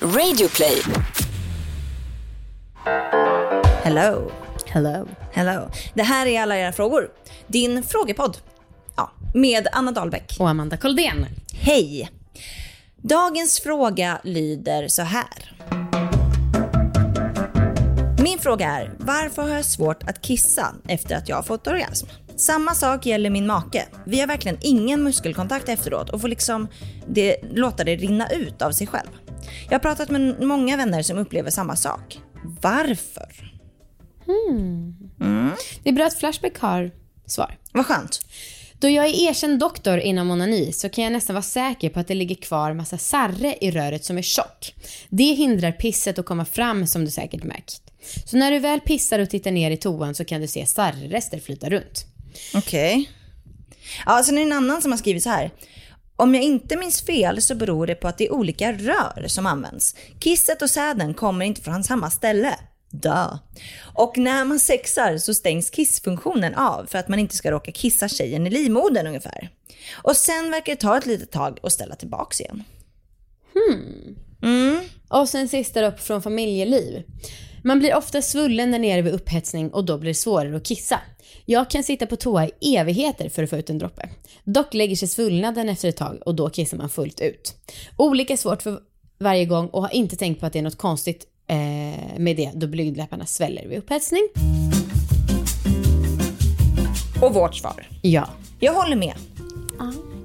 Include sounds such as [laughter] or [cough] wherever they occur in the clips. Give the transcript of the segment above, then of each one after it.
Radioplay. Hello. Hello. Hello. Det här är alla era frågor. Din frågepodd. Ja, med Anna Dahlbäck. Och Amanda Koldén. Hej! Dagens fråga lyder så här. Min fråga är, varför har jag svårt att kissa efter att jag har fått orgasm? Samma sak gäller min make. Vi har verkligen ingen muskelkontakt efteråt och får liksom det, låta det rinna ut av sig själv. Jag har pratat med många vänner som upplever samma sak. Varför? Det är bra att Flashback har svar. Vad skönt. Då jag är erkänd doktor inom onani så kan jag nästan vara säker på att det ligger kvar massa sarre i röret som är tjock. Det hindrar pisset att komma fram som du säkert märkt. Så när du väl pissar och tittar ner i toan så kan du se sarrrester flyta runt. Okej. Ja, sen är det en annan som har skrivit så här. Om jag inte minns fel så beror det på att det är olika rör som används. Kisset och säden kommer inte från samma ställe. Duh. Och när man sexar så stängs kissfunktionen av för att man inte ska råka kissa tjejen i livmodern ungefär. Och sen verkar det ta ett litet tag att ställa tillbaks igen. Och sen sista upp från familjeliv. Man blir ofta svullen där nere vid upphetsning och då blir det svårare att kissa. Jag kan sitta på toa i evigheter för att få ut en droppe. Dock lägger sig svullnaden efter ett tag och då kissar man fullt ut. Olika svårt för varje gång och har inte tänkt på att det är något konstigt eh, med det då blygdläpparna sväller vid upphetsning. Och vårt svar. Ja. Jag håller med.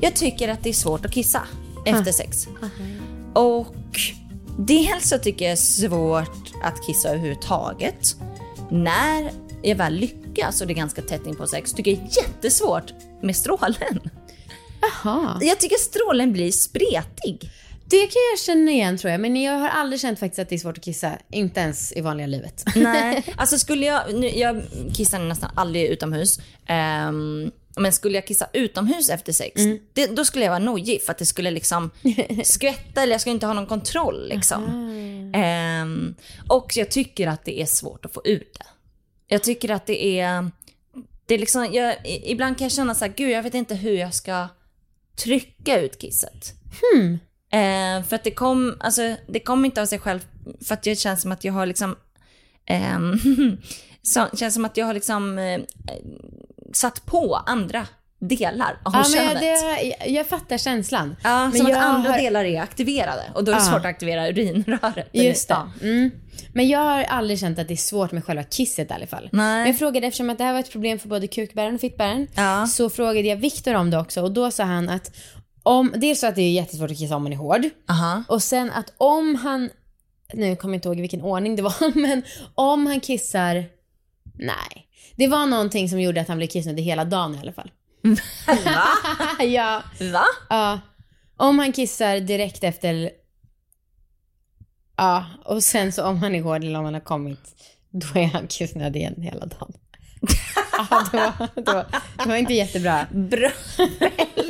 Jag tycker att det är svårt att kissa efter sex. Och dels så tycker jag det är svårt att kissa överhuvudtaget. När jag väl lyckas och det är ganska tätt in på sex tycker jag är jättesvårt med strålen. Jaha. Jag tycker strålen blir spretig. Det kan jag känna igen tror jag, men jag har aldrig känt faktiskt att det är svårt att kissa. Inte ens i vanliga livet. Nej, [laughs] alltså skulle jag, nu, jag kissar nästan aldrig utomhus. Ehm, men skulle jag kissa utomhus efter sex, det, då skulle jag vara nojig för att det skulle liksom [laughs] skvätta eller jag skulle inte ha någon kontroll liksom. Ehm, och jag tycker att det är svårt att få ut det. Jag tycker att det är, det är liksom, jag, ibland kan jag känna så här, gud jag vet inte hur jag ska trycka ut kisset. Eh, för att det kom, alltså det kom inte av sig själv för att det känns som att jag har liksom, ehm, [laughs] så, känns som att jag har liksom eh, satt på andra delar av Ja, könet. jag, det, jag, jag fattar känslan. Ja, men som jag att andra har- delar är aktiverade och då är det Ja. svårt att aktivera urinröret. Just det. Mm. Men jag har aldrig känt att det är svårt med själva kisset i alla fall. Nej. Men jag frågade, eftersom att det här var ett problem för både kukbäraren och fittbäraren, Ja. så frågade jag Viktor om det också och då sa han att om, dels så att det är jättesvårt att kissa om man är hård Aha. och sen att om han, nu kommer jag inte ihåg i vilken ordning det var, [laughs] men om han kissar, nej. Det var någonting som gjorde att han blev kissnödig hela dagen i alla fall. Va? [laughs] ja. Va? Ja. Om han kissar direkt efter... Ja, och sen så om han är hård eller om han har kommit, då är han kissnödig igen hela dagen. [laughs] Ja, det var, det, var, det var inte jättebra. Bra,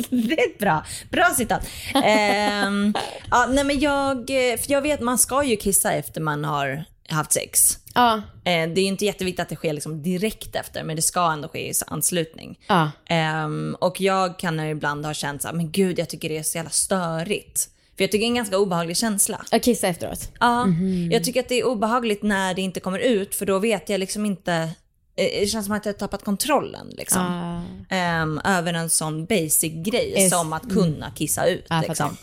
väldigt bra. Bra citat. Ehm, ja, nej men jag, för jag vet man ska ju kissa efter man har haft sex. Ja, Eh, det är inte jätteviktigt att det sker liksom direkt efter, men det ska ändå ske i anslutning. ja. Ehm, och jag kan ibland ha känt så här, men gud jag tycker det är så jävla störigt. För jag tycker det är en ganska obehaglig känsla. Och kissa efteråt. Ja, jag tycker att det är obehagligt när det inte kommer ut, för då vet jag liksom inte, eh, det känns som att jag har tappat kontrollen liksom. Ja. Ehm, över en sån basic grej Yes. som att kunna kissa ut. Jag liksom.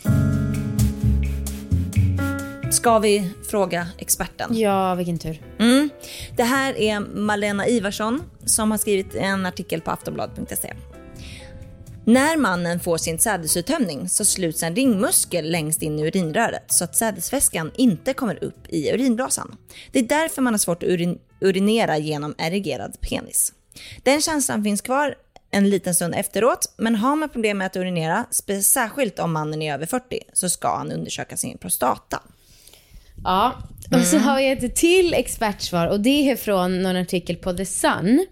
Ska vi fråga experten? Ja, vilken tur. Mm. Det här är Malena Ivarsson som har skrivit en artikel på aftonbladet.se. När mannen får sin sädesuttömning så sluts en ringmuskel längst in i urinröret så att sädesväskan inte kommer upp i urinblåsan. Det är därför man har svårt att urin- urinera genom erigerad penis. Den känslan finns kvar en liten stund efteråt, men har man problem med att urinera, särskilt om mannen är över 40, så ska han undersöka sin prostata. Ja, och så har jag ett till expertsvar och det är från någon artikel på The Sun.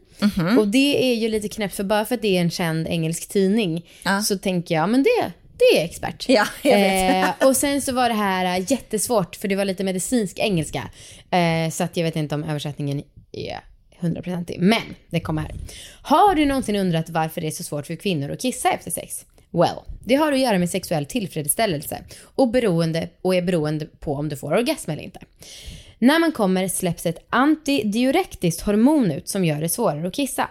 Och det är ju lite knäppt för bara för att det är en känd engelsk tidning Ja. så tänker jag, men det, det är expert. Ja, jag vet. Eh, och sen så var det här eh, jättesvårt för det var lite medicinsk engelska. Eh, så att jag vet inte om översättningen är hundraprocentig. Men det kommer här. Har du någonsin undrat varför det är så svårt för kvinnor att kissa efter sex? Well, det har att göra med sexuell tillfredsställelse och, beroende, och är beroende på om du får orgasm eller inte. När man kommer släpps ett antidiurektiskt hormon ut som gör det svårare att kissa.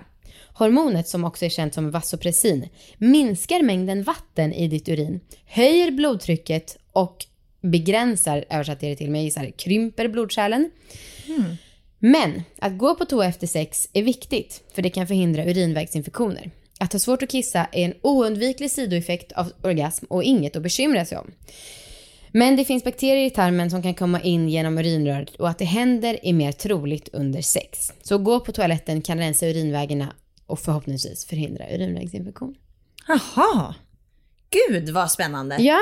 Hormonet, som också är känt som vasopressin, minskar mängden vatten i ditt urin, höjer blodtrycket och begränsar, översatte jag det till mig, så här, krymper blodkärlen. Men att gå på toa efter sex är viktigt, för det kan förhindra urinvägsinfektioner. Att ha svårt att kissa är en oundviklig sidoeffekt av orgasm och inget att bekymra sig om. Men det finns bakterier i tarmen som kan komma in genom urinröret och att det händer är mer troligt under sex. Så gå på toaletten kan rensa urinvägarna och förhoppningsvis förhindra urinvägsinfektion. Jaha. Gud vad spännande. Ja,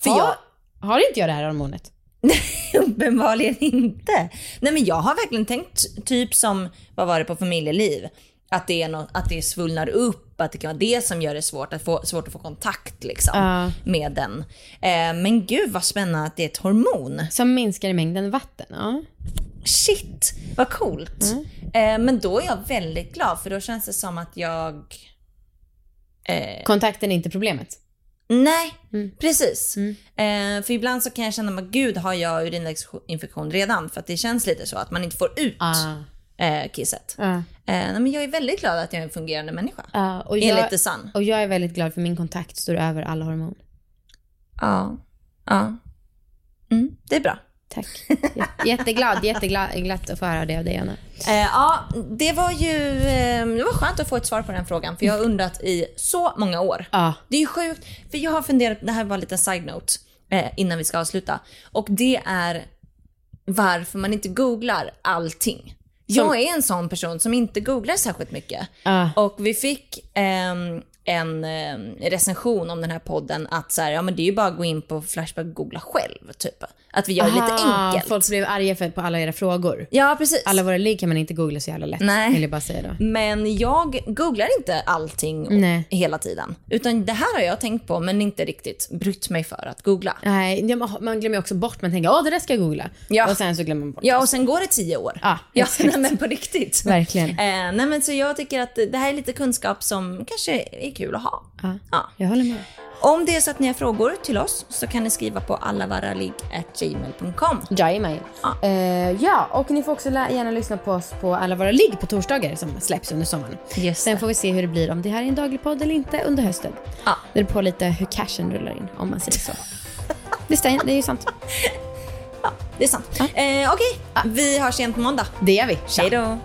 För har, jag- har inte jag det här hormonet? [laughs] Uppenbarligen inte. Nej men jag har verkligen tänkt typ som, vad var det på familjeliv? Att det, är något, att det svullnar upp, att det kan vara det som gör det svårt att få, svårt att få kontakt liksom, Ja. med den. Eh, men gud vad spännande att det är ett hormon. Som minskar mängden vatten, ja. Shit, vad coolt. Eh, men då är jag väldigt glad för då känns det som att jag... Eh, Kontakten är inte problemet. nej, precis. Eh, för ibland så kan jag känna, gud har jag urinvägsinfektion redan? För att det känns lite så att man inte får ut Ah. eh, kisset. Ja. Eh, men jag är väldigt glad att jag är en fungerande människa. Ja, och Enligt jag, The Sun. och jag är väldigt glad för min kontakt står över alla hormon. Ja. Ja. Mm, det är bra. Tack. Jätteglad, jätteglad att få höra det av dig Anna. Eh, ja, det var ju eh, det var skönt att få ett svar på den frågan för jag har undrat i så många år. Ja. Det är ju sjukt, för jag har funderat, det här var en liten side-note eh, innan vi ska avsluta. Och det är varför man inte googlar allting. Jag är en sån person som inte googlar särskilt mycket. Ja. Och vi fick ehm, en eh, recension om den här podden att så här, ja men det är ju bara att gå in på Flashback och googla själv typ. Att vi gör det lite enkelt. Folk blev arga för, på alla era frågor. Ja precis. Alla våra ligg kan man inte googla så jävla lätt. Nej. Vill jag bara säga då. Men jag googlar inte allting Nej. hela tiden. Utan det här har jag tänkt på men inte riktigt brytt mig för att googla. Nej, man- glömmer också bort. Man tänker åh det där ska jag googla. Ja. Och sen så glömmer man bort. Ja och sen går det tio år. Ja, ja [laughs] nej, men på riktigt. Verkligen. Eh, nej men så jag tycker att det här är lite kunskap som kanske är kul att ha. Ja, Ja. jag håller med. Om det är så att ni har frågor till oss så kan ni skriva på allavaraligg.gmail.com. Jajamän. Ja. Eh, ja, och ni får också gärna lyssna på oss på alla våra ligg på torsdagar som släpps under sommaren. Just Sen får vi se hur det blir, om det här är en daglig podd eller inte under hösten. Ja. Det beror på lite hur cashen rullar in, om man säger så. [laughs] det, stäm- det är ju sant. Det är sant. Eh, Okej, vi hörs igen på måndag. Det gör vi. Hej då.